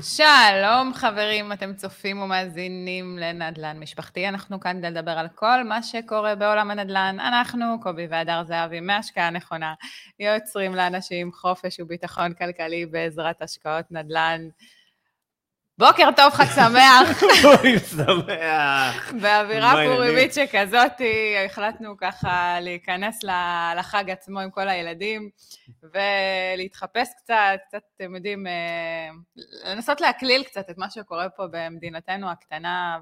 שלום חברים, אתם צופים ומאזינים לנדל"ן משפחתי. אנחנו כאן כדי לדבר על כל מה שקורה בעולם הנדל"ן. אנחנו, קובי והדר זהבי, מהשקעה נכונה, יוצרים לאנשים חופש וביטחון כלכלי בעזרת השקעות נדל"ן. בוקר טוב, חג שמח. פורים שמח. באווירה? פורימית שכזאת, החלטנו ככה להיכנס לחג עצמו עם כל הילדים, ולהתחפש קצת, קצת, אתם יודעים, אה, לנסות להקליל קצת את מה שקורה פה במדינתנו הקטנה.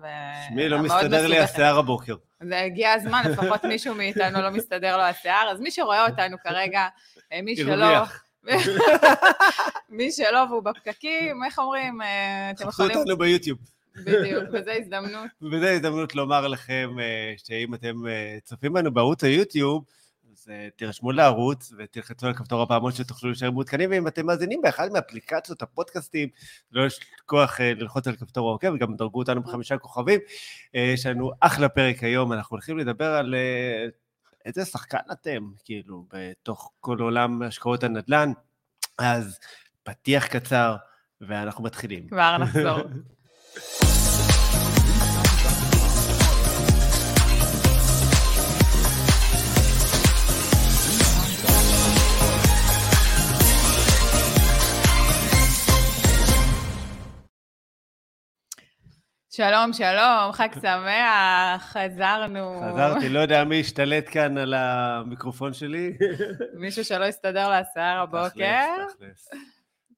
שמי, לא מסתדר לי. השיער הבוקר. זה הגיע הזמן, לפחות מישהו מאיתנו לא מסתדר לו השיער, אז מי שרואה אותנו כרגע, אה, מי שלא, הרוויח. מי שלא והוא בפקקים, איך אומרים, אה, אתם חפשו יכולים, אותנו ביוטיוב. בדיוק, וזו הזדמנות. וזו הזדמנות לומר לכם אה, שאם אתם אה, צופים בנו בערוץ היוטיוב, אז תירשמו לערוץ ותלחצו על כפתור הפעמון שתוכלו להישאר מעודכנים, ואם אתם מאזינים באחד מאפליקציות הפודקאסטים, לא לשכוח אה, ללחוץ על כפתור העוקב, וגם דרגו אותנו בחמישה כוכבים. יש לנו אחלה פרק היום, אנחנו הולכים לדבר על איזה שחקן אתם, כאילו, בתוך כל עולם השקעות הנדל"ן. אז פתיח קצר, ואנחנו מתחילים. כבר נחזור. שלום, שלום, חג שמח, חזרנו. חזרתי, לא יודע מי השתלט כאן על המיקרופון שלי. מישהו שלא הסתדר לו השיער הבוקר, תכלס, תכלס.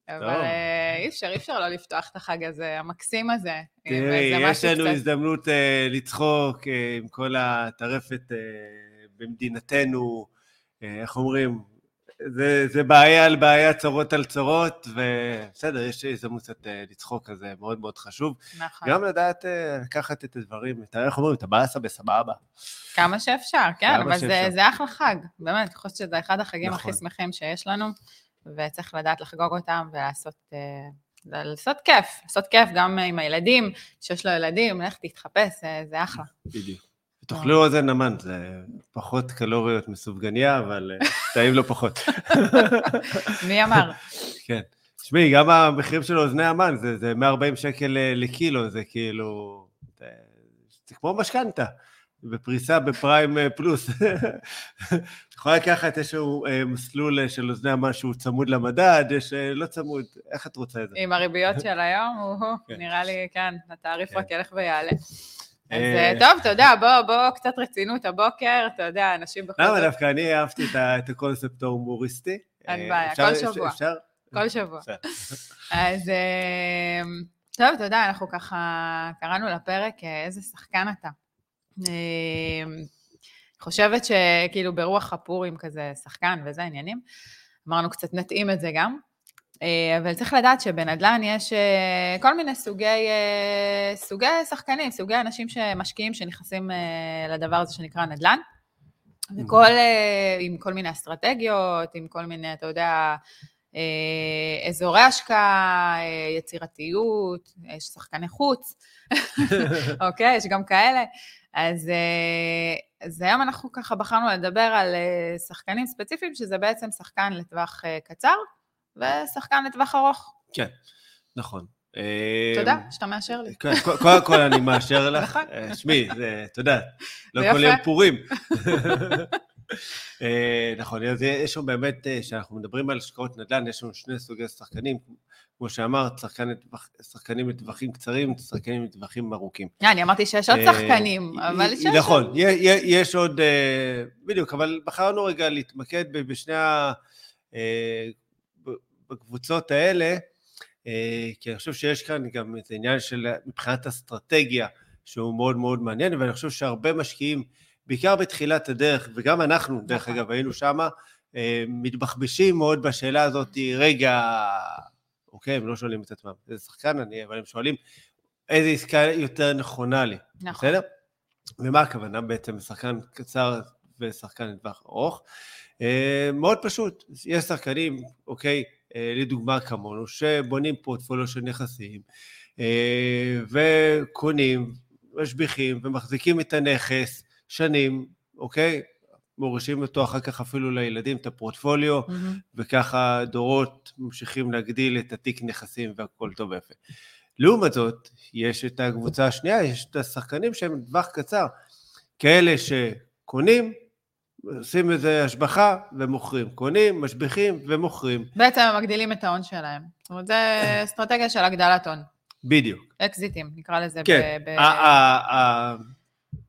אבל. אה, אי אפשר, אי אפשר לא לפתוח את החג הזה, המקסים הזה. תראי, וזה יש לנו הזדמנות אה, לצחוק אה, עם כל הטרפת אה, במדינתנו, אה, איך אומרים? זה, זה בעיה על בעיה, צרות על צרות, ובסדר, יש הזדמנות קצת אה, לצחוק, אז זה מאוד מאוד חשוב. נכון. גם לדעת אה, לקחת את הדברים, את איך אומרים? את הבאסה בסבבה. כמה שאפשר, כן, כמה אבל זה, שאפשר. זה אחלה חג, באמת, אני חושבת שזה אחד החגים נכון. הכי שמחים שיש לנו, ותצריך לדעת לחגוג אותם ולעשות אה, לעשות כיף, לעשות כיף גם עם הילדים, שיש לו ילדים, לך תתחפש, זה אחלה. בדיוק. תאכלו אוזן המן, זה פחות קלוריות מסופגניה, אבל אה, טעים לא פחות. מי אמר? כן. תשמעי, גם המחירים של אוזני המן, זה, זה 140 שקל אה, לקילו, זה כאילו... זה, זה כמו משכנתה, בפריסה בפריים אה, פלוס. את יכולה לקחת איזשהו אה, מסלול אה, של אוזני המן שהוא צמוד למדד, יש אה, לא צמוד, איך את רוצה את זה? עם הריביות של היום, כן. נראה לי, כן, התעריף כן. רק ילך ויעלה. אז אה, אה, טוב, אתה יודע, בוא, בוא קצת רצינות הבוקר, אתה יודע, אנשים בכל למה זאת, דווקא אני אהבתי את הקונספט ההומוריסטי. אין אה, בעיה, כל שבוע. אפשר? כל שבוע. אז טוב, אתה יודע, אנחנו ככה קראנו לפרק איזה שחקן אתה. חושבת שכאילו ברוח הפורים כזה, שחקן וזה עניינים, אמרנו קצת נתאים את זה גם. אה, אבל צריך לדעת שבנדל"ן יש אה, כל מיני סוגי, אה, סוגי שחקנים, סוגי אנשים שמשקיעים שנכנסים לדבר הזה שנקרא נדל"ן. וכל, אה, עם כל מיני אסטרטגיות, עם כל מיני, אתה יודע, אזורי השקעה, יצירתיות, יש שחקני חוץ, אוקיי? יש גם כאלה. אז, אז היום אנחנו ככה בחרנו לדבר על שחקנים ספציפיים, שזה בעצם שחקן לטווח קצר ושחקן לטווח ארוך. כן, נכון. תודה שאתה מאשר לי. כן, קודם כל- אני מאשר לך. נכון. אה, שמי, אתה יודע, לא כל. יום פורים. אה, נכון, אז יש לנו באמת, אה, כשאנחנו מדברים על השקעות נדל"ן, יש לנו שני סוגי שחקנים, כמו שאמרת, שחקנים לטווחים קצרים, שחקנים לטווחים ארוכים. אני אמרתי שיש עוד שחקנים, אבל יש... נכון, יש עוד, בדיוק, אבל בחרנו רגע להתמקד בשני ה... בקבוצות האלה, אה, כי אני חושב שיש כאן גם איזה עניין של מבחינת אסטרטגיה, שהוא מאוד מאוד מעניין, ואני חושב שהרבה משקיעים, בעיקר בתחילת הדרך, וגם אנחנו, דרך נכון. אגב, היינו שמה, אה, מתבחבשים מאוד בשאלה הזאת, רגע, אוקיי, הם לא שואלים את עצמם, איזה שחקן אני, אבל הם שואלים, איזה עסקה יותר נכונה לי, נכון. בסדר? ומה הכוונה בעצם לשחקן קצר ושחקן לטווח ארוך? אה, מאוד פשוט, יש שחקנים, אוקיי, לדוגמה כמונו, שבונים פורטפוליו של נכסים, אה, וקונים, משביחים ומחזיקים את הנכס שנים, אוקיי? מורישים אותו אחר כך אפילו לילדים, את הפורטפוליו, מהמם. וככה דורות ממשיכים להגדיל את התיק נכסים והכל טוב ויפה. לעומת זאת, יש את הקבוצה השנייה, יש את השחקנים שהם טווח קצר, כאלה שקונים, עושים איזה השבחה ומוכרים, קונים, משביחים ומוכרים, בעצם הם מגדילים את ההון שלהם. זאת אומרת, זה אסטרטגיה של הגדלת הון. בדיוק. אקזיטים, נקרא לזה. כן,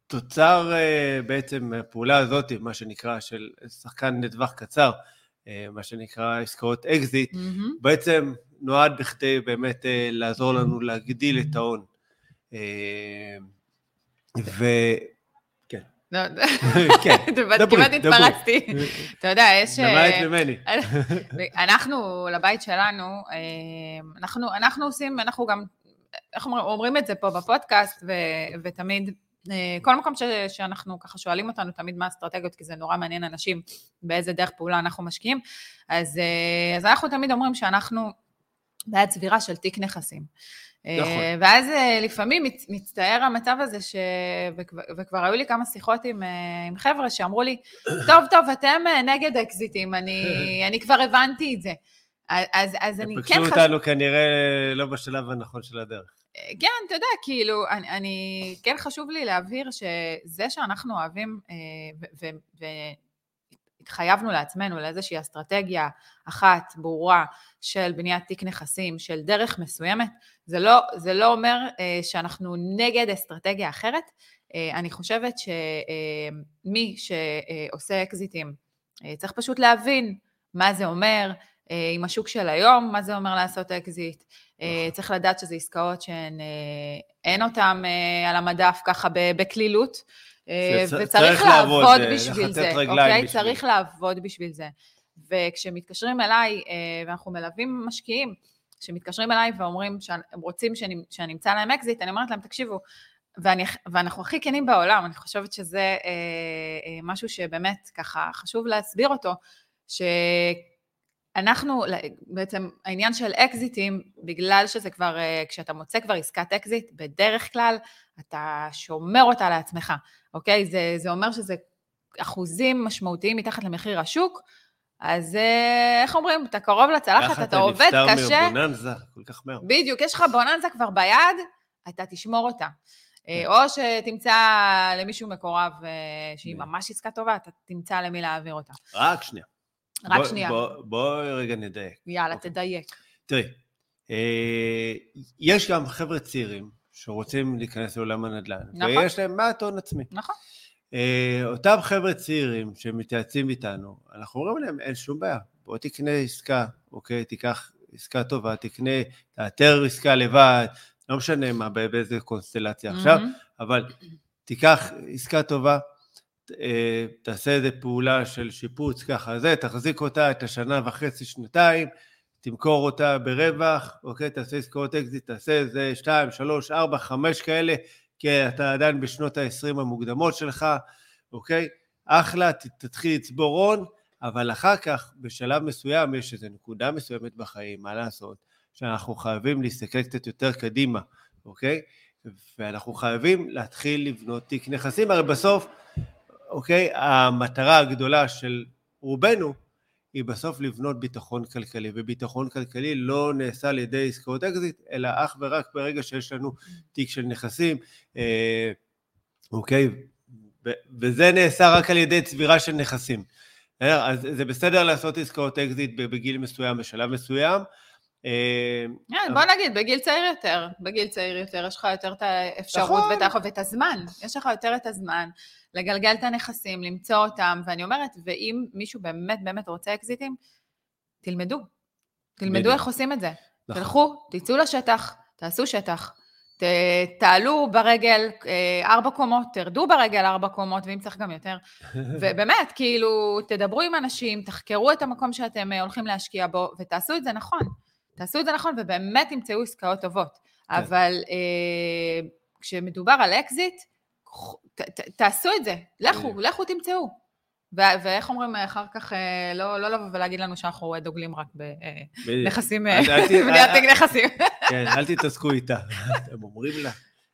התוצר אה, בעצם, הפעולה הזאת, מה שנקרא, של שחקן לטווח קצר, אה, מה שנקרא עסקאות אקזיט, מהמם. בעצם נועד בכדי באמת אה, לעזור לנו להגדיל את ההון. ו... לא, כן, דברי, כמעט. התפרצתי. אתה יודע, יש... למדת אה, ממני. אנחנו, לבית שלנו, אה, אנחנו, אנחנו עושים, אנחנו גם, איך אומרים, אומרים את זה פה בפודקאסט, ותמיד, אה, כל מקום ש, שאנחנו ככה שואלים אותנו תמיד מה האסטרטגיות, כי זה נורא מעניין אנשים באיזה דרך פעולה אנחנו משקיעים, אז, אז אנחנו תמיד אומרים שאנחנו בעד צבירה של תיק נכסים. אה, נכון. ואז אה, לפעמים מצ- מצטער המצב הזה, ש... וכבר, וכבר היו לי כמה שיחות עם, אה, עם חבר'ה שאמרו לי, טוב, טוב, אתם נגד אקזיטים, אני, אני כבר הבנתי את זה. אז, אז אני כן פגשו חשוב... אותנו כנראה לא בשלב הנכון של הדרך. כן, אתה יודע, כאילו, אני, אני, כן חשוב לי להבהיר שזה שאנחנו אוהבים, אה, ו- ו- והתחייבנו לעצמנו לאיזושהי אסטרטגיה אחת, ברורה, של בניית תיק נכסים, של דרך מסוימת, זה לא, זה לא אומר אה, שאנחנו נגד אסטרטגיה אחרת. אה, אני חושבת שמי שעושה אקזיטים, אה, צריך פשוט להבין מה זה אומר, אה, עם השוק של היום, מה זה אומר לעשות אקזיט. אה, נכון. צריך לדעת שזה עסקאות שהן, אה, אין אותן אה, על המדף ככה בקלילות, אה, וצריך צריך לעבוד, לעבוד אה, בשביל זה, אוקיי? בשביל. צריך לעבוד בשביל זה. וכשמתקשרים אליי, אה, ואנחנו מלווים משקיעים, שמתקשרים אליי ואומרים שהם רוצים שאני, שאני אמצא להם אקזיט, אני אומרת להם, תקשיבו, ואני, ואנחנו הכי כנים בעולם, אני חושבת שזה אה, אה, משהו שבאמת ככה חשוב להסביר אותו, שאנחנו, בעצם העניין של אקזיטים, בגלל שזה כבר, אה, כשאתה מוצא כבר עסקת אקזיט, בדרך כלל אתה שומר אותה לעצמך, אוקיי? זה, זה אומר שזה אחוזים משמעותיים מתחת למחיר השוק, אז אה, איך אומרים, אתה קרוב לצלחת, ככה אתה עובד קשה, נפטר מבוננזה כל כך מהר. בדיוק, יש לך בוננזה כבר ביד, אתה תשמור אותה. אה, כן. או שתמצא למישהו מקורב שהיא. ממש עסקה טובה, אתה תמצא למי להעביר אותה. רק שנייה. רק בוא- שנייה. בוא- בואי רגע נדייק. יאללה, אוקיי. תדייק. תראי, אה, יש גם חבר'ה צעירים שרוצים להיכנס לעולם הנדל"ן, נכון. ויש להם מעט הון עצמי. נכון. אה, אותם חבר'ה צעירים שמתייעצים איתנו, אנחנו אומרים להם, אין שום בעיה, בוא תקנה עסקה, אוקיי? תיקח עסקה טובה, תקנה, תאתר עסקה לבד, לא משנה מה, בא- באיזה קונסטלציה עכשיו, מהמם. אבל תיקח עסקה טובה, תעשה איזה פעולה של שיפוץ ככה זה, תחזיק אותה את השנה וחצי, שנתיים, תמכור אותה ברווח, אוקיי, תעשה עסקאות אקזיט, תעשה איזה שתיים, שלוש, ארבע, חמש כאלה, כי אתה עדיין בשנות ה-20 המוקדמות שלך, אוקיי? אחלה, תתחיל לצבור הון, אבל אחר כך, בשלב מסוים, יש איזו נקודה מסוימת בחיים, מה לעשות, שאנחנו חייבים להסתכל קצת יותר קדימה, אוקיי? ואנחנו חייבים להתחיל לבנות תיק נכסים, הרי בסוף, אוקיי, המטרה הגדולה של רובנו היא בסוף לבנות ביטחון כלכלי, וביטחון כלכלי לא נעשה על ידי עסקאות אקזיט, אלא אך ורק ברגע שיש לנו תיק של נכסים, אה, אוקיי? וזה נעשה רק על ידי צבירה של נכסים. אז זה בסדר לעשות עסקאות אקזיט בגיל מסוים, בשלב מסוים. כן, בוא נגיד, בגיל צעיר יותר, בגיל צעיר יותר, יש לך יותר את האפשרות נכון. ואת הזמן, יש לך יותר את הזמן לגלגל את הנכסים, למצוא אותם, ואני אומרת, ואם מישהו באמת באמת רוצה אקזיטים, תלמדו. תלמדו בדיוק. איך עושים את זה. נכון. תלכו, תצאו לשטח, תעשו שטח. ת, תעלו ברגל אה, ארבע קומות, תרדו ברגל ארבע קומות, ואם צריך גם יותר. ובאמת, כאילו, תדברו עם אנשים, תחקרו את המקום שאתם אה, הולכים להשקיע בו, ותעשו את זה נכון. תעשו את זה נכון, ובאמת תמצאו עסקאות טובות. כן. אבל אה, כשמדובר על אקזיט, ת, ת, תעשו את זה, לכו. לכו תמצאו. ו- ואיך אומרים אחר כך, אה, לא, לא לבוא ולהגיד לנו שאנחנו אה, דוגלים רק. בנכסים, בניית נכסים. כן, אל תתעסקו איתה. הם אומרים לה.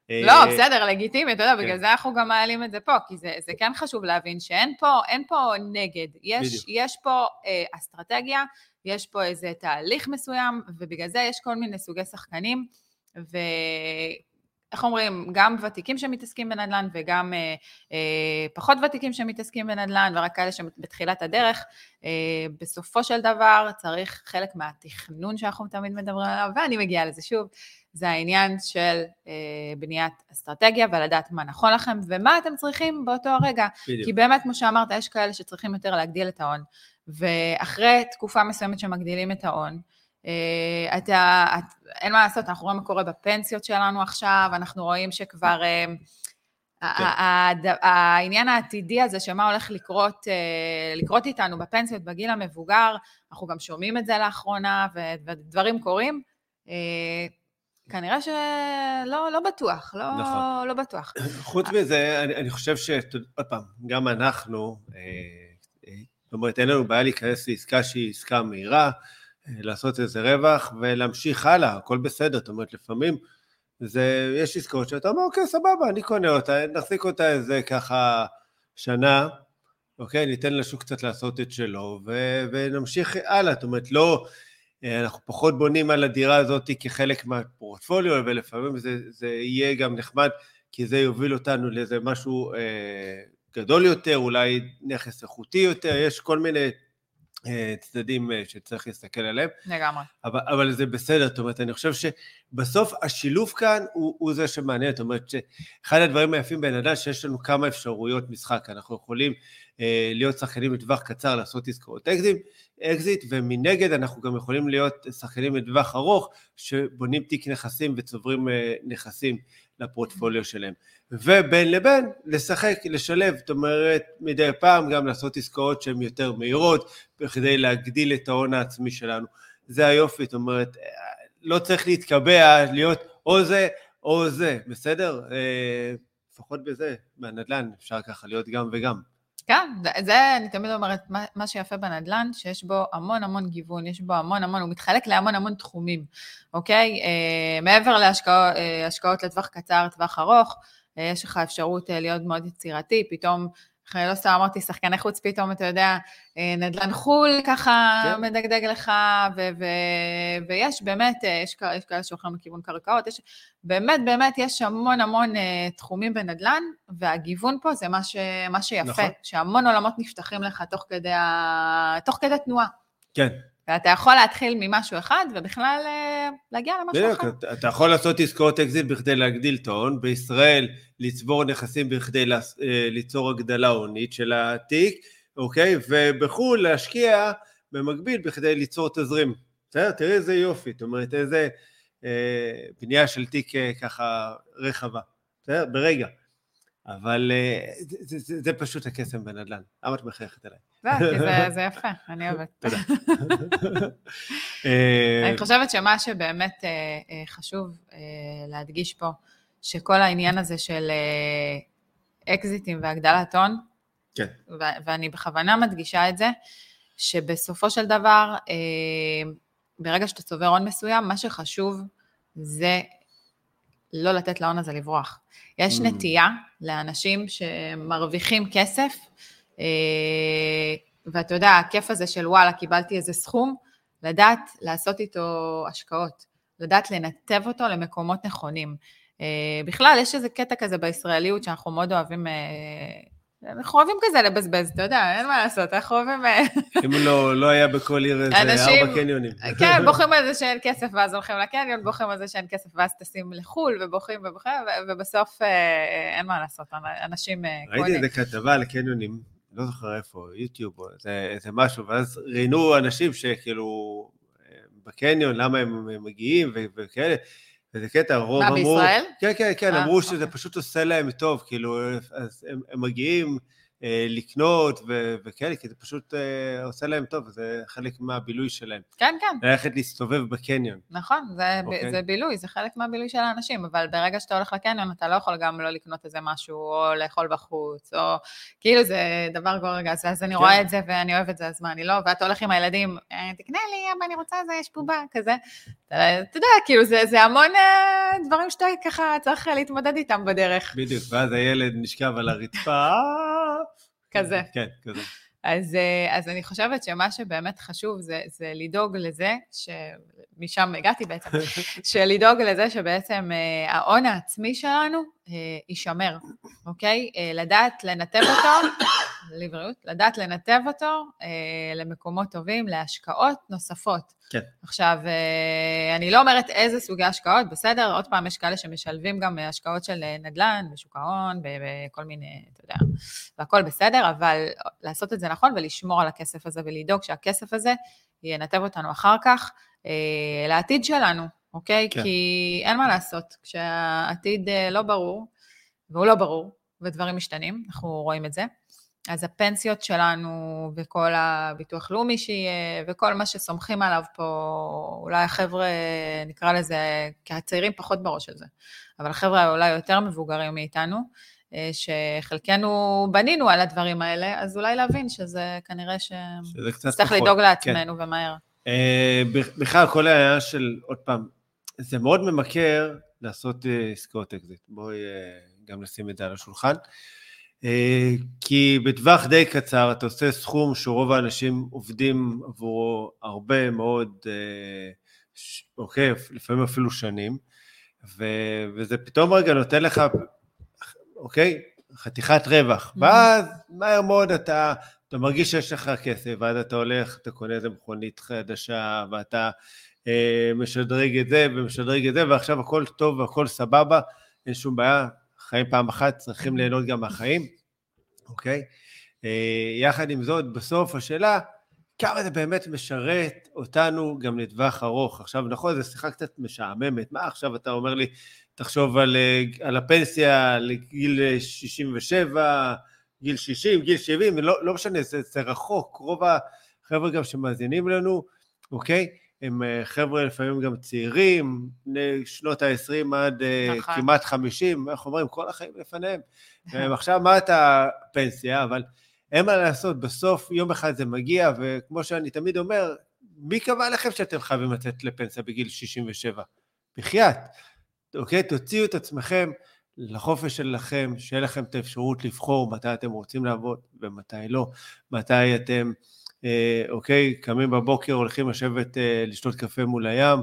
לא, אה, בסדר, לגיטימי, אתה יודע, כן. בגלל זה אנחנו גם מעלים את זה פה, כי זה, זה כן חשוב להבין שאין פה, נגד. יש, פה אה, אסטרטגיה, יש פה איזה תהליך מסוים, ובגלל זה יש כל מיני סוגי שחקנים, ואיך אומרים, גם ותיקים שמתעסקים בנדל"ן וגם אה, אה, פחות ותיקים שמתעסקים בנדל"ן, ורק כאלה שבתחילת הדרך. אה, בסופו של דבר צריך חלק מהתכנון שאנחנו תמיד מדברים עליו, ואני מגיעה לזה שוב, זה העניין של אה, בניית אסטרטגיה ולדעת מה נכון לכם ומה אתם צריכים באותו הרגע. בדיוק. כי באמת, כמו שאמרת, יש כאלה שצריכים יותר להגדיל את ההון, ואחרי תקופה מסוימת שמגדילים את ההון, אתה, את, אין מה לעשות, אנחנו רואים מה קורה בפנסיות שלנו עכשיו, אנחנו רואים שכבר... ה- הד- העניין העתידי הזה, שמה הולך לקרות, אה, לקרות איתנו בפנסיות בגיל המבוגר, אנחנו גם שומעים את זה לאחרונה, ודברים קורים. אה, כנראה שלא לא בטוח, לא, נכון. לא בטוח. חוץ מזה, אני, אני חושב ש... עוד פעם, גם אנחנו, זאת אומרת, אין לנו בעיה להיכנס לעסקה שהיא עסקה מהירה, לעשות איזה רווח ולהמשיך הלאה, הכל בסדר. זאת אומרת, לפעמים זה, יש עסקאות שאתה אומר, אוקיי, סבבה, אני קונה אותה, נחזיק אותה איזה ככה שנה, אוקיי, ניתן לשוק קצת לעשות את שלו, ו, ונמשיך הלאה. זאת אומרת, לא... אנחנו פחות בונים על הדירה הזאת כחלק מהפורטפוליו, ולפעמים זה, זה יהיה גם נחמד, כי זה יוביל אותנו לאיזה משהו אה, גדול יותר, אולי נכס איכותי יותר, יש כל מיני צדדים אה, שצריך להסתכל עליהם, לגמרי. אבל, אבל זה בסדר, זאת אומרת, אני חושב שבסוף השילוב כאן הוא, הוא זה שמעניין, זאת אומרת שאחד הדברים היפים בנדל"ן שיש לנו כמה אפשרויות משחק, אנחנו יכולים אה, להיות שחקנים לטווח קצר, לעשות עסקאות אקזיט, אקזיט, ומנגד אנחנו גם יכולים להיות שחקנים לטווח ארוך, שבונים תיק נכסים וצוברים אה, נכסים לפורטפוליו שלהם. ובין לבין לשחק, לשלב, זאת אומרת, מדי פעם גם לעשות עסקאות שהן יותר מהירות, בכדי להגדיל את ההון העצמי שלנו. זה היופי, זאת אומרת, לא צריך להתקבע, להיות או זה או זה, בסדר? אה, לפחות בזה, בנדל"ן אפשר ככה להיות גם וגם. כן, זה- אני תמיד אומרת, מה, מה שיפה בנדל"ן, שיש בו המון המון גיוון, יש בו המון המון, הוא מתחלק להמון המון תחומים, אוקיי? אה, מעבר להשקעות אה, לטווח קצר, טווח ארוך, יש לך אפשרות אה, להיות מאוד יצירתי, פתאום, אה, לא סתם אמרתי, שחקני חוץ, פתאום, אתה יודע, אה, נדל"ן חו"ל ככה כן. מדגדג לך, ו- ו- ויש באמת, אה, יש, יש כאלה שהולכים לכיוון קרקעות, יש, באמת, באמת, יש המון המון אה, תחומים בנדל"ן, והגיוון פה זה מה, ש, מה שיפה, נכון. שהמון עולמות נפתחים לך תוך כדי, ה, תוך כדי תנועה. כן, ואתה יכול להתחיל ממשהו אחד, ובכלל אה, להגיע למשהו בדיוק, אחר. אתה, אתה יכול לעשות עסקאות אקזיט בכדי להגדיל את ההון, בישראל לצבור נכסים בכדי אה, ליצור הגדלה הונית של התיק, אוקיי? ובחו"ל להשקיע במקביל בכדי ליצור תזרים. בסדר? תראי איזה יופי, זאת אומרת איזה אה, בנייה של תיק אה, ככה רחבה, בסדר? ברגע. אבל אה, זה, זה, זה, פשוט הקסם בנדל"ן. למה את מחייכת אליי? זה, כי זה, זה יפה, אני אוהבת. תודה. אה, אני חושבת שמה שבאמת אה, חשוב להדגיש פה, שכל העניין הזה של אקזיטים והגדלת הון, כן. ואני בכוונה מדגישה את זה, שבסופו של דבר, ברגע שאתה צובר הון מסוים, מה שחשוב זה לא לתת להון הזה לברוח. יש Mm. נטייה לאנשים שמרוויחים כסף, אה, ואתה יודע, הכיף הזה של וואלה, קיבלתי איזה סכום, לדעת לעשות איתו השקעות, לדעת לנתב אותו למקומות נכונים. אה, בכלל, יש איזה קטע כזה בישראליות שאנחנו מאוד אוהבים, אה, אנחנו אוהבים כזה לבזבז, אתה יודע, אין מה לעשות, אנחנו אוהבים... אה, אם לא, לא היה בכל עיר איזה אנשים- ארבע קניונים. כן, בוכים על זה שאין כסף ואז הולכים לקניון, בוכים על זה שאין כסף ואז טסים לחו"ל, ובוכים ובוכים, ובסוף אה, אין מה לעשות, אנשים אה, ראיתי קונים. איזה כתבה על הקניונים, לא זוכר איפה, יוטיוב או איזה, איזה משהו, ואז ראיינו אנשים שכאילו בקניון, למה הם מגיעים ו- וכאלה, וזה קטע, הרוב מה, אמרו... בישראל? כן, כן, כן, אה, אמרו שזה אוקיי. פשוט עושה להם טוב, כאילו, אז הם, מגיעים לקנות ו- וכאלה, כי זה פשוט אה, עושה להם טוב, זה חלק מהבילוי שלהם. כן, כן, ללכת להסתובב בקניון. נכון, זה, ב- אוקיי. זה בילוי, זה חלק מהבילוי של האנשים, אבל ברגע שאתה הולך לקניון, אתה לא יכול גם לא לקנות איזה משהו, או לאכול בחוץ, או כאילו זה דבר גורר גס, ואז אני כן. רואה את זה ואני אוהבת את זה, אז מה, אני לא, ואתה הולך עם הילדים, "אה, תקנה לי, אבא, אני רוצה זה, יש בובה, כזה. אתה, אתה יודע, כאילו, זה, זה המון אה, דברים שאתה ככה צריך להתמודד איתם בדרך. בדיוק, ואז הילד נשכב על הרצפה. כזה. כן, כזה. אז, אה, אז אני חושבת שמה שבאמת חשוב זה, זה לדאוג לזה, שמשם הגעתי בעצם, שלדאוג לזה שבעצם אה, ההון העצמי שלנו אה, יישמר, אוקיי? אה, לדעת לנתב אותו, לבריאות, לדעת לנתב אותו אה, למקומות טובים, להשקעות נוספות. כן. עכשיו, אה, אני לא אומרת איזה סוגי השקעות, בסדר? עוד פעם, יש כאלה שמשלבים גם אה, השקעות של אה, נדל"ן בשוק ההון, בכל מיני, אתה יודע, והכל בסדר, אבל לעשות את זה נכון ולשמור על הכסף הזה ולדאוג שהכסף הזה ינתב אותנו אחר כך אה, לעתיד שלנו, אוקיי? כן. כי אין מה לעשות, כשהעתיד אה, לא ברור, והוא לא ברור, ודברים משתנים, אנחנו רואים את זה. אז הפנסיות שלנו וכל הביטוח לאומי שיהיה, וכל מה שסומכים עליו פה, אולי החבר'ה, נקרא לזה, כי הצעירים פחות בראש של זה, אבל החבר'ה אולי יותר מבוגרים מאיתנו, אה, שחלקנו בנינו על הדברים האלה, אז אולי להבין שזה כנראה פחות. לדאוג כן. לעצמנו ומהר. אה, בכלל, כל העניין של, עוד פעם, זה מאוד ממכר לעשות אה, עסקאות אקזיט. בואי אה, גם נשים את זה על השולחן. אה, כי בטווח די קצר אתה עושה סכום שרוב האנשים עובדים עבורו הרבה מאוד, אה, אוקיי, לפעמים אפילו שנים, ו- וזה פתאום רגע נותן לך, אוקיי, חתיכת רווח. ואז מהר מאוד אתה, אתה מרגיש שיש לך כסף, ואז אתה הולך, אתה קונה איזה מכונית חדשה, ואתה אה, משדרג את זה ומשדרג את זה, ועכשיו הכל טוב והכל סבבה, אין שום בעיה, חיים פעם אחת, צריכים ליהנות גם מהחיים, אוקיי? אה, יחד עם זאת, בסוף השאלה, כמה זה באמת משרת אותנו גם לטווח ארוך. עכשיו, נכון, זו שיחה קצת משעממת, מה עכשיו אתה אומר לי, תחשוב על, אה, על הפנסיה לגיל אה, 67, גיל 60, גיל 70, לא, לא משנה, זה, זה רחוק, רוב החבר'ה גם שמאזינים לנו, אוקיי? הם אה, חבר'ה לפעמים גם צעירים, בני שנות ה-20 עד אה, נכון. כמעט 50, איך אומרים, כל החיים לפניהם. עכשיו, מה אתה פנסיה, אבל אין מה לעשות, בסוף יום אחד זה מגיע, וכמו שאני תמיד אומר, מי קבע לכם שאתם חייבים לצאת לפנסיה בגיל 67? בחייאת. אוקיי? תוציאו את עצמכם לחופש שלכם, שיהיה לכם את האפשרות לבחור מתי אתם רוצים לעבוד ומתי לא, מתי אתם, אוקיי, קמים בבוקר, הולכים לשבת, אה, לשתות קפה מול הים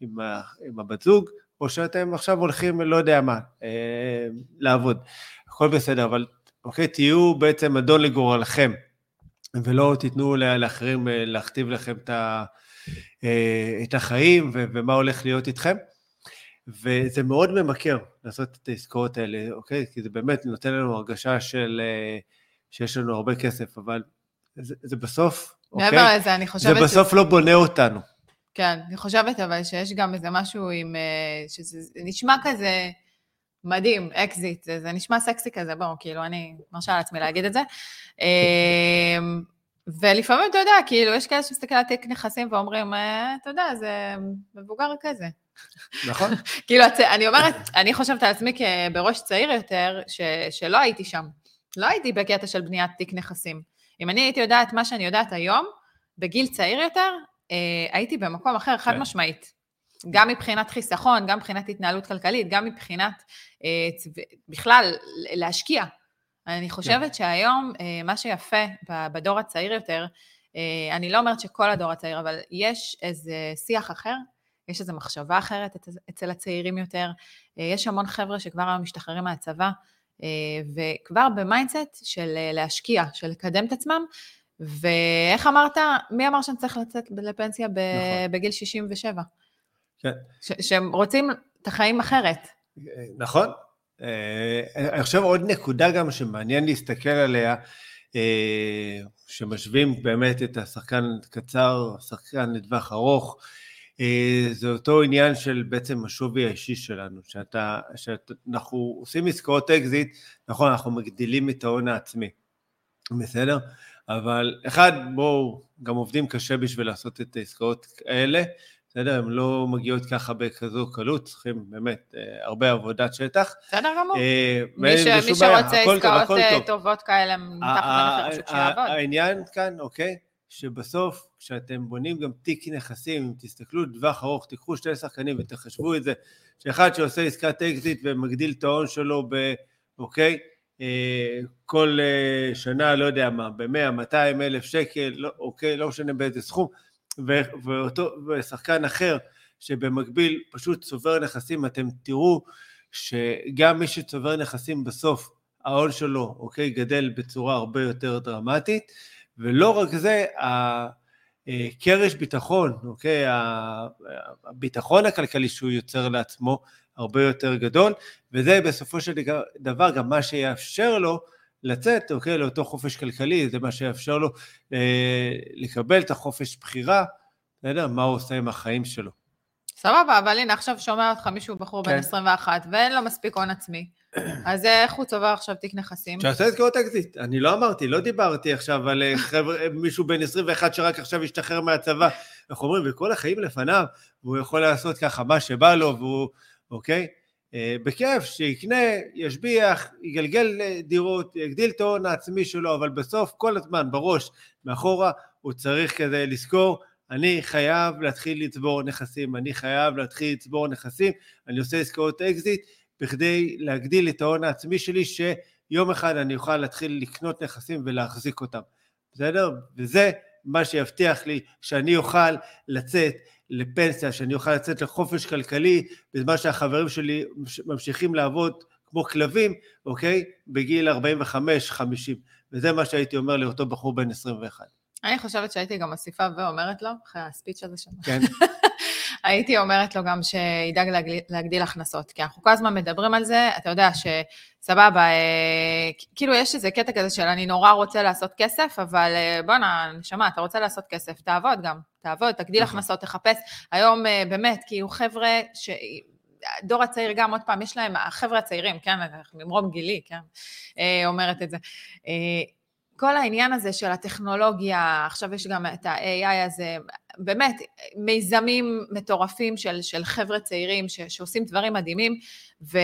עם, ה, עם הבת זוג, או שאתם עכשיו הולכים, לא יודע מה, אה, לעבוד. הכל בסדר, אבל אוקיי, תהיו בעצם אדון לגורלכם, ולא תיתנו לאחרים אה, להכתיב לכם את, ה, אה, את החיים ו- ומה הולך להיות איתכם. וזה מאוד ממכר לעשות את העסקאות האלה, אוקיי? כי זה באמת נותן לנו הרגשה של אה, שיש לנו הרבה כסף, אבל זה, זה בסוף, מעבר אוקיי? לזה, אני זה חושבת... בסוף לא בונה אותנו. כן, אני חושבת אבל שיש גם איזה משהו עם... אה, שזה זה נשמע כזה מדהים, אקזיט, זה, זה נשמע סקסי כזה, בואו, כאילו, אני מרשה לעצמי להגיד את זה. אה, ולפעמים, אתה יודע, כאילו, יש כאלה שמסתכל על תיק נכסים ואומרים, אה, אתה יודע, זה מבוגר כזה. נכון? כאילו, אני אומרת, אני חושבת על עצמי כבראש צעיר יותר, ש, שלא הייתי שם. לא הייתי בקטע של בניית תיק נכסים. אם אני הייתי יודעת מה שאני יודעת היום, בגיל צעיר יותר, אה, הייתי במקום אחר, חד כן. משמעית. גם מבחינת חיסכון, גם מבחינת התנהלות כלכלית, גם מבחינת אה, בכלל להשקיע. אני חושבת שהיום, אה, מה שיפה בדור הצעיר יותר, אני לא אומרת שכל הדור הצעיר, אבל יש איזה שיח אחר, יש איזו מחשבה אחרת אצ- אצל הצעירים יותר. יש המון חבר'ה שכבר היום משתחררים מהצבא, וכבר במיינדסט של אה, להשקיע, של לקדם את עצמם, ואיך אמרת, מי אמר שאני צריך לצאת לפנסיה ב- נכון. בגיל 67? כן. ש- שהם רוצים את החיים אחרת. נכון. אה, אני חושב עוד נקודה גם שמעניין להסתכל עליה, אה, שמשווים באמת את השחקן קצר, שחקן לטווח ארוך, אה, זה אותו עניין של בעצם השווי האישי שלנו, שאתה, שאנחנו עושים עסקאות אקזיט, נכון, אנחנו מגדילים את ההון העצמי, בסדר? אבל אחד, בואו, גם עובדים קשה בשביל לעשות את העסקאות האלה, בסדר? הן לא מגיעות ככה בכזו קלות, צריכים באמת אה, הרבה עבודת שטח. בסדר גמור. אה, מי ש- מי שרוצה עסקאות אה, טוב. טובות כאלה מתחת למחיר, פשוט שיעבוד. העניין כאן, אוקיי, שבסוף, כשאתם בונים גם תיק נכסים, אם תסתכלו לטווח ארוך, תיקחו שני שחקנים ותחשבו את זה, שאחד שעושה עסקת אקזיט ומגדיל את ההון שלו ב... אוקיי? אה, כל אה, שנה, לא יודע מה, ב-100, 200 אלף שקל, לא, אוקיי? לא משנה באיזה סכום, ו- ואותו, ושחקן אחר שבמקביל פשוט צובר נכסים, אתם תראו שגם מי שצובר נכסים בסוף, ההון שלו, אוקיי, גדל בצורה הרבה יותר דרמטית, ולא רק זה, הקרש ביטחון, אוקיי, הביטחון הכלכלי שהוא יוצר לעצמו הרבה יותר גדול, וזה בסופו של דבר גם מה שיאפשר לו לצאת, אוקיי, לאותו חופש כלכלי, זה מה שיאפשר לו אה, לקבל את החופש בחירה, בסדר? מה הוא עושה עם החיים שלו. סבבה, אבל הנה, עכשיו שומע אותך מישהו, בחור בן כן. 21, ואין לו מספיק הון עצמי. אז איך הוא צובר עכשיו תיק נכסים? שעשה עסקאות אקזיט, אני לא אמרתי, לא דיברתי עכשיו על אה, חבר'ה, מישהו בן 21 שרק עכשיו השתחרר מהצבא, איך אומרים, וכל החיים לפניו, והוא יכול לעשות ככה מה שבא לו, והוא, אוקיי? אה, בכיף, שיקנה, ישביח, יגלגל אה, דירות, יגדיל את ההון העצמי שלו, אבל בסוף, כל הזמן, בראש, מאחורה, הוא צריך כזה לזכור, אני חייב להתחיל לצבור נכסים, אני חייב להתחיל לצבור נכסים, אני עושה עסקאות אקזיט, בכדי להגדיל את ההון העצמי שלי, שיום אחד אני אוכל להתחיל לקנות נכסים ולהחזיק אותם, בסדר? וזה מה שיבטיח לי שאני אוכל לצאת לפנסיה, שאני אוכל לצאת לחופש כלכלי, בזמן שהחברים שלי ממשיכים לעבוד כמו כלבים, אוקיי? בגיל 45-50. וזה מה שהייתי אומר לאותו בחור בן 21. אני חושבת שהייתי גם מוסיפה ואומרת לו, אחרי הספיץ' הזה שלנו, כן? הייתי אומרת לו גם שידאג להגדיל, להגדיל הכנסות, כי אנחנו כל הזמן מדברים על זה, אתה יודע שסבבה, אה, כאילו יש איזה קטע כזה של אני נורא רוצה לעשות כסף, אבל אה, בואנה, נשמה, אתה רוצה לעשות כסף, תעבוד גם, תעבוד, תגדיל נכון. הכנסות, תחפש. היום אה, באמת, כאילו חבר'ה ש... הדור הצעיר גם, עוד פעם, יש להם, החבר'ה הצעירים, כן, ממרום גילי, כן, אומרת את זה. כל העניין הזה של הטכנולוגיה, עכשיו יש גם את ה-AI הזה, באמת, מיזמים מטורפים של, של חבר'ה צעירים ש, שעושים דברים מדהימים, ו,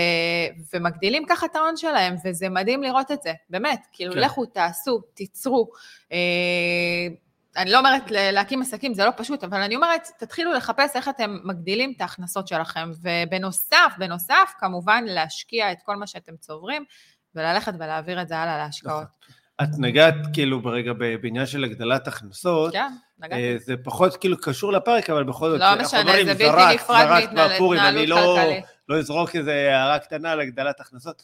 ומגדילים ככה את ההון שלהם, וזה מדהים לראות את זה, באמת, כאילו, כן. לכו, תעשו, תיצרו. אה, אני לא אומרת להקים עסקים, זה לא פשוט, אבל אני אומרת, תתחילו לחפש איך אתם מגדילים את ההכנסות שלכם, ובנוסף, בנוסף, כמובן, להשקיע את כל מה שאתם צוברים, וללכת ולהעביר את זה הלאה להשקעות. את נגעת כאילו ברגע בעניין של הגדלת הכנסות, כן, נגעתי. אה, זה פחות כאילו קשור לפרק, אבל בכל זאת, לא משנה, זה בלתי נפרד זרק מהפורים, אני מהתנהלות לא- כלכלית. לא אזרוק איזה הערה קטנה על הגדלת הכנסות.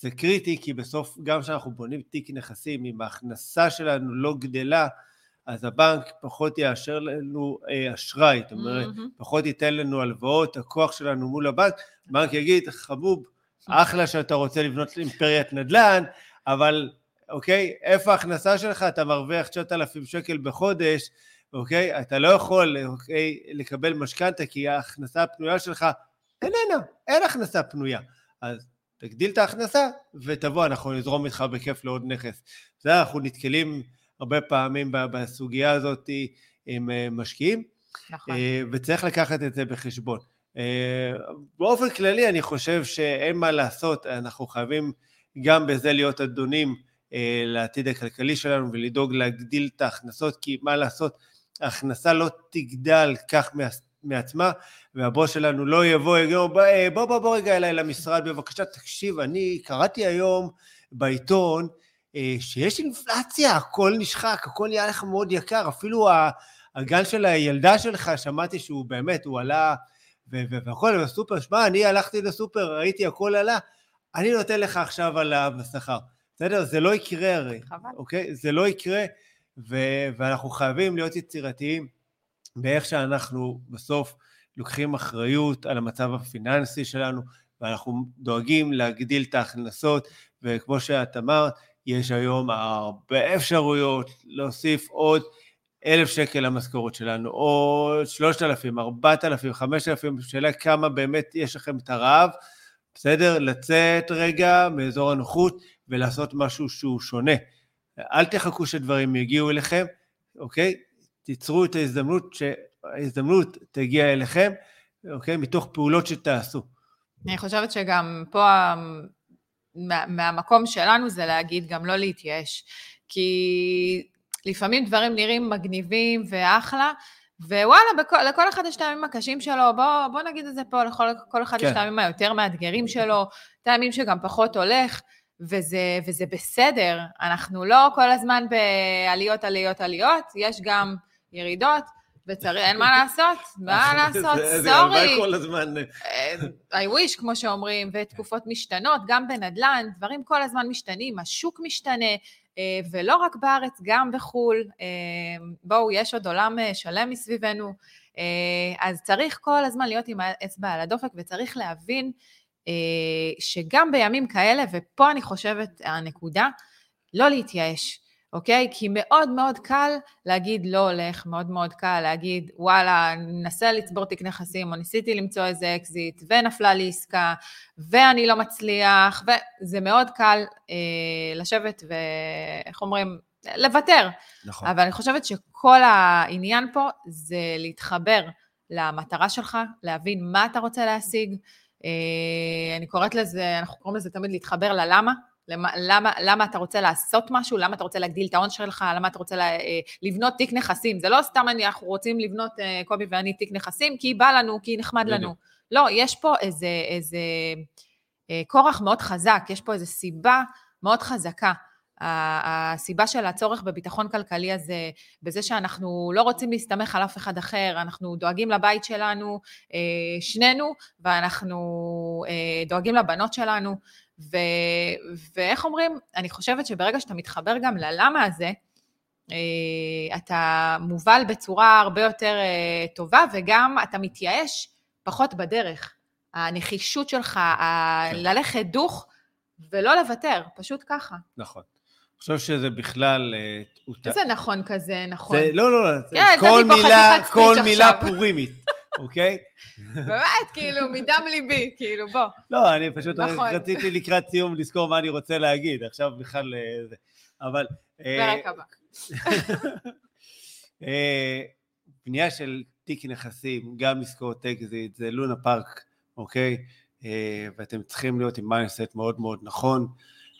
זה קריטי, כי בסוף, גם כשאנחנו בונים תיק נכסים, אם ההכנסה שלנו לא גדלה, אז הבנק פחות יאשר לנו אה, אשראי, זאת אומרת, מהמם. פחות ייתן לנו הלוואות, הכוח שלנו מול הבנק, הבנק יגיד, חבוב, אחלה שאתה רוצה לבנות אימפריית נדל"ן, אבל אוקיי, איפה ההכנסה שלך? אתה מרוויח 9,000 שקל בחודש, אוקיי? אתה לא יכול, אוקיי, לקבל משכנתה כי ההכנסה הפנויה שלך איננה, אין הכנסה פנויה. אז תגדיל את ההכנסה ותבוא, אנחנו נזרום איתך בכיף לעוד נכס. זה אנחנו נתקלים הרבה פעמים בסוגיה הזאת עם אה, משקיעים, נכון. אה, וצריך לקחת את זה בחשבון. אה, באופן כללי אני חושב שאין מה לעשות, אנחנו חייבים גם בזה להיות אדונים לעתיד הכלכלי שלנו ולדאוג להגדיל את ההכנסות, כי מה לעשות, ההכנסה לא תגדל כך מה- מעצמה, והבוס שלנו לא יבוא, יגיד, בוא, אה, בוא, בוא, בוא רגע אליי למשרד, בבקשה, תקשיב, אני קראתי היום בעיתון אה, שיש אינפלציה, הכל נשחק, הכל נהיה לך מאוד יקר, אפילו הגן של הילדה שלך, שמעתי שהוא באמת, הוא עלה, והכל בסופר, שמע, אני הלכתי לסופר, ראיתי הכל עלה, אני נותן לך עכשיו עליו בשכר. בסדר? זה לא יקרה הרי, חבל. אוקיי? זה לא יקרה, ו- ואנחנו חייבים להיות יצירתיים באיך שאנחנו בסוף לוקחים אחריות על המצב הפיננסי שלנו, ואנחנו דואגים להגדיל את ההכנסות, וכמו שאת אמרת, יש היום הרבה אפשרויות להוסיף עוד אלף שקל למשכורת שלנו, או שלושת אלפים, ארבעת אלפים, חמשת אלפים, שאלה כמה באמת יש לכם את הרעב, בסדר? לצאת רגע מאזור הנוחות ולעשות משהו שהוא שונה. אל תחכו שדברים יגיעו אליכם, אוקיי? תיצרו את ההזדמנות, שההזדמנות תגיע אליכם, אוקיי? מתוך פעולות שתעשו. אני חושבת שגם פה מה, מהמקום שלנו זה להגיד גם לא להתייאש. כי לפעמים דברים נראים מגניבים ואחלה, ווואלה, בכל, לכל אחד יש את הימים הקשים שלו, בוא, בוא נגיד את זה פה, לכל אחד כן. יש את הימים היותר מאתגרים שלו, את הימים שגם פחות הולך, וזה, וזה בסדר. אנחנו לא כל הזמן בעליות, עליות, עליות, יש גם ירידות. וצריך, אין מה לעשות, מה לעשות, סורי. כל הזמן. I wish, כמו שאומרים, ותקופות משתנות, גם בנדל"ן, דברים כל הזמן משתנים, השוק משתנה, אה, ולא רק בארץ, גם בחו"ל. אה, בואו, יש עוד עולם אה, שלם מסביבנו, אז צריך כל הזמן להיות עם האצבע על הדופק, וצריך להבין שגם בימים כאלה, ופה אני חושבת הנקודה, לא להתייאש. אוקיי? כי מאוד מאוד קל להגיד לא הולך, מאוד מאוד קל להגיד וואלה, ננסה לצבור תיק נכסים, או ניסיתי למצוא איזה אקזיט, ונפלה לי עסקה, ואני לא מצליח, וזה מאוד קל אה, לשבת ואיך אומרים, לוותר. נכון. אבל אני חושבת שכל העניין פה זה להתחבר למטרה שלך, להבין מה אתה רוצה להשיג. אה, אני קוראת לזה, אנחנו קוראים לזה תמיד להתחבר ללמה, למה, למה, למה אתה רוצה לעשות משהו, למה אתה רוצה להגדיל את ההון שלך, למה אתה רוצה לה, אה, לבנות תיק נכסים. זה לא סתם אני, אנחנו רוצים לבנות, אה, קובי ואני, תיק נכסים, כי בא לנו, כי נחמד לנו. לא, יש פה איזה, איזה כורח מאוד חזק, יש פה איזו סיבה מאוד חזקה. הסיבה של הצורך בביטחון כלכלי הזה, בזה שאנחנו לא רוצים להסתמך על אף אחד אחר, אנחנו דואגים לבית שלנו, שנינו, ואנחנו דואגים לבנות שלנו, ו, ואיך אומרים, אני חושבת שברגע שאתה מתחבר גם ללמה הזה, אה, אתה מובל בצורה הרבה יותר אה, טובה, וגם אתה מתייאש פחות בדרך. הנחישות שלך, כן. ללכת דוך ולא לוותר, פשוט ככה. נכון. חושב שזה בכלל... אה, איזה נכון כזה, נכון. זה, לא, לא, לא, כן, כל מילה, כל מילה פורימית. אוקיי? באמת, כאילו, מדם ליבי, כאילו, בוא. לא, אני פשוט נכון. רציתי לקראת סיום לזכור מה אני רוצה להגיד, עכשיו בכלל אה, זה. אבל... אה, פרק הבא. אה, בנייה של תיק נכסים, גם עסקאות אקזיט, זה לונה פארק, אוקיי? ואתם צריכים להיות עם mindset מאוד מאוד נכון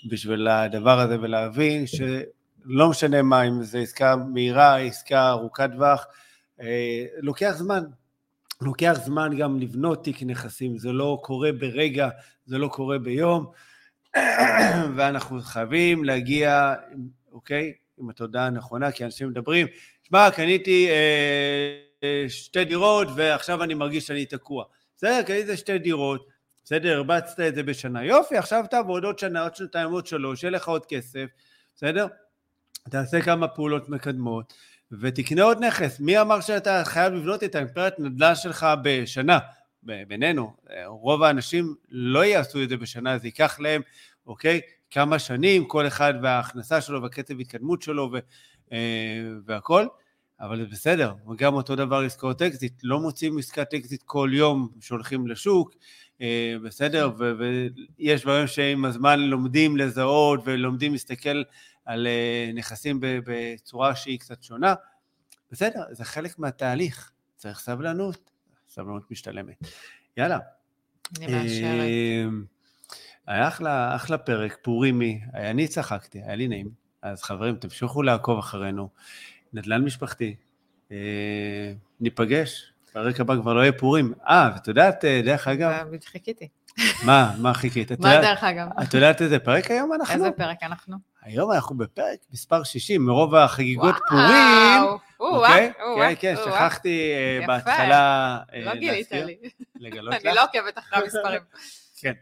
בשביל הדבר הזה ולהבין שלא משנה מה, אם זו עסקה מהירה, עסקה ארוכת טווח, לוקח זמן, לוקח זמן גם לבנות תיק נכסים, זה לא קורה ברגע, זה לא קורה ביום, ואנחנו חייבים להגיע, אוקיי, עם התודעה הנכונה, כי אנשים מדברים, שמע, קניתי אה, שתי דירות ועכשיו אני מרגיש שאני תקוע. בסדר, קניתי שתי דירות, בסדר, הרבצת את זה בשנה, יופי, עכשיו תעבוד עוד שנה, עוד שנתיים, עוד שלוש, יהיה לך עוד כסף, בסדר? תעשה כמה פעולות מקדמות. ותקנה עוד נכס. מי אמר שאתה חייב לבנות את האימפריית נדל"ן שלך בשנה? בינינו, רוב האנשים לא יעשו את זה בשנה, זה ייקח להם, אוקיי, כמה שנים, כל אחד וההכנסה שלו והקצב התקדמות שלו ו, אה, והכל, אבל זה בסדר, וגם אותו דבר עסקאות אקזיט, לא מוצאים עסקת אקזיט כל יום שהולכים לשוק, בסדר, ו, ויש דברים שעם הזמן לומדים לזהות ולומדים להסתכל על אה, נכסים בצורה שהיא קצת שונה. בסדר, זה חלק מהתהליך, צריך סבלנות, סבלנות משתלמת. יאללה. אני מאשרת. אמ, היה אחלה, אחלה פרק, פורימי, אני צחקתי, היה לי נעים. אז חברים, תמשיכו לעקוב אחרינו. נדל"ן משפחתי. אה, ניפגש, פרק הבא כבר לא יהיה פורים. אה, ואת יודעת, אה, דרך אגב... חיכיתי. מה, מה חיכית? מה דרך אגב? את יודעת איזה פרק היום אנחנו? איזה פרק אנחנו? היום אנחנו בפרק מספר 60, מרוב החגיגות פורים. אוקיי? כן, כן, שכחתי אה, בהתחלה לא אה, גילית לי. לגלות לך. אני לא עוקבת אחרי המספרים. כן,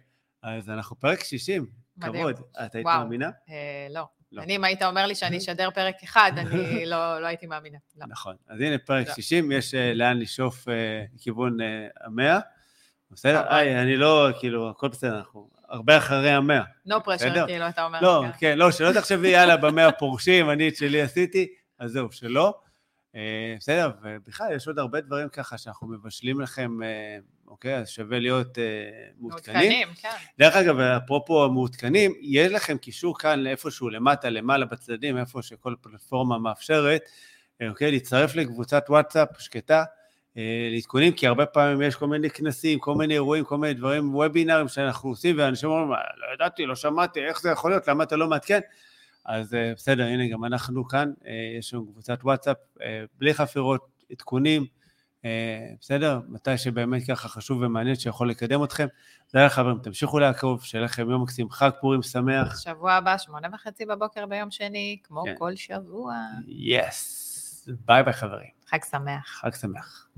אז אנחנו פרק 60, כבוד. את היית מאמינה? לא. לא. אני, אם היית אומר לי שאני אשדר פרק אחד, אני לא, לא הייתי מאמינה. לא. נכון. אז הנה, פרק לא. 60, יש לאן לשאוף לכיוון המאה. בסדר? היי, אני לא, כאילו, הכל בסדר, אנחנו הרבה אחרי המאה. no pressure, כאילו, אתה אומר. לא, כן, כן לא, שלא תחשבי, יאללה, במאה פורשים, אני את שלי עשיתי, אז זהו, שלא. אה, בסדר, ובכלל, יש עוד הרבה דברים ככה שאנחנו מבשלים לכם, אה, אוקיי? אז שווה להיות uh, מעודכנים. מעודכנים, כן. דרך אגב, אפרופו המעודכנים, יש לכם קישור כאן איפשהו למטה, למעלה בצדדים, איפה שכל פלטפורמה מאפשרת, אוקיי? להצטרף לקבוצת וואטסאפ שקטה, אה, לעדכונים, כי הרבה פעמים יש כל מיני כנסים, כל מיני אירועים, כל מיני דברים, וובינארים שאנחנו עושים, ואנשים אומרים, לא ידעתי, לא שמעתי, איך זה יכול להיות, למה אתה לא מעדכן? אז אה, בסדר, הנה, גם אנחנו כאן, אה, יש לנו קבוצת וואטסאפ, בלי חפירות, עדכונים, בסדר? מתי שבאמת ככה חשוב ומעניין שיכול לקדם אתכם. יאללה חברים, תמשיכו לעקוב, שיהיה לכם יום מקסים, חג פורים שמח. שבוע הבא, שמונה וחצי בבוקר ביום שני, כמו כן. כל שבוע. yes. ביי ביי חברים. חג שמח. חג שמח.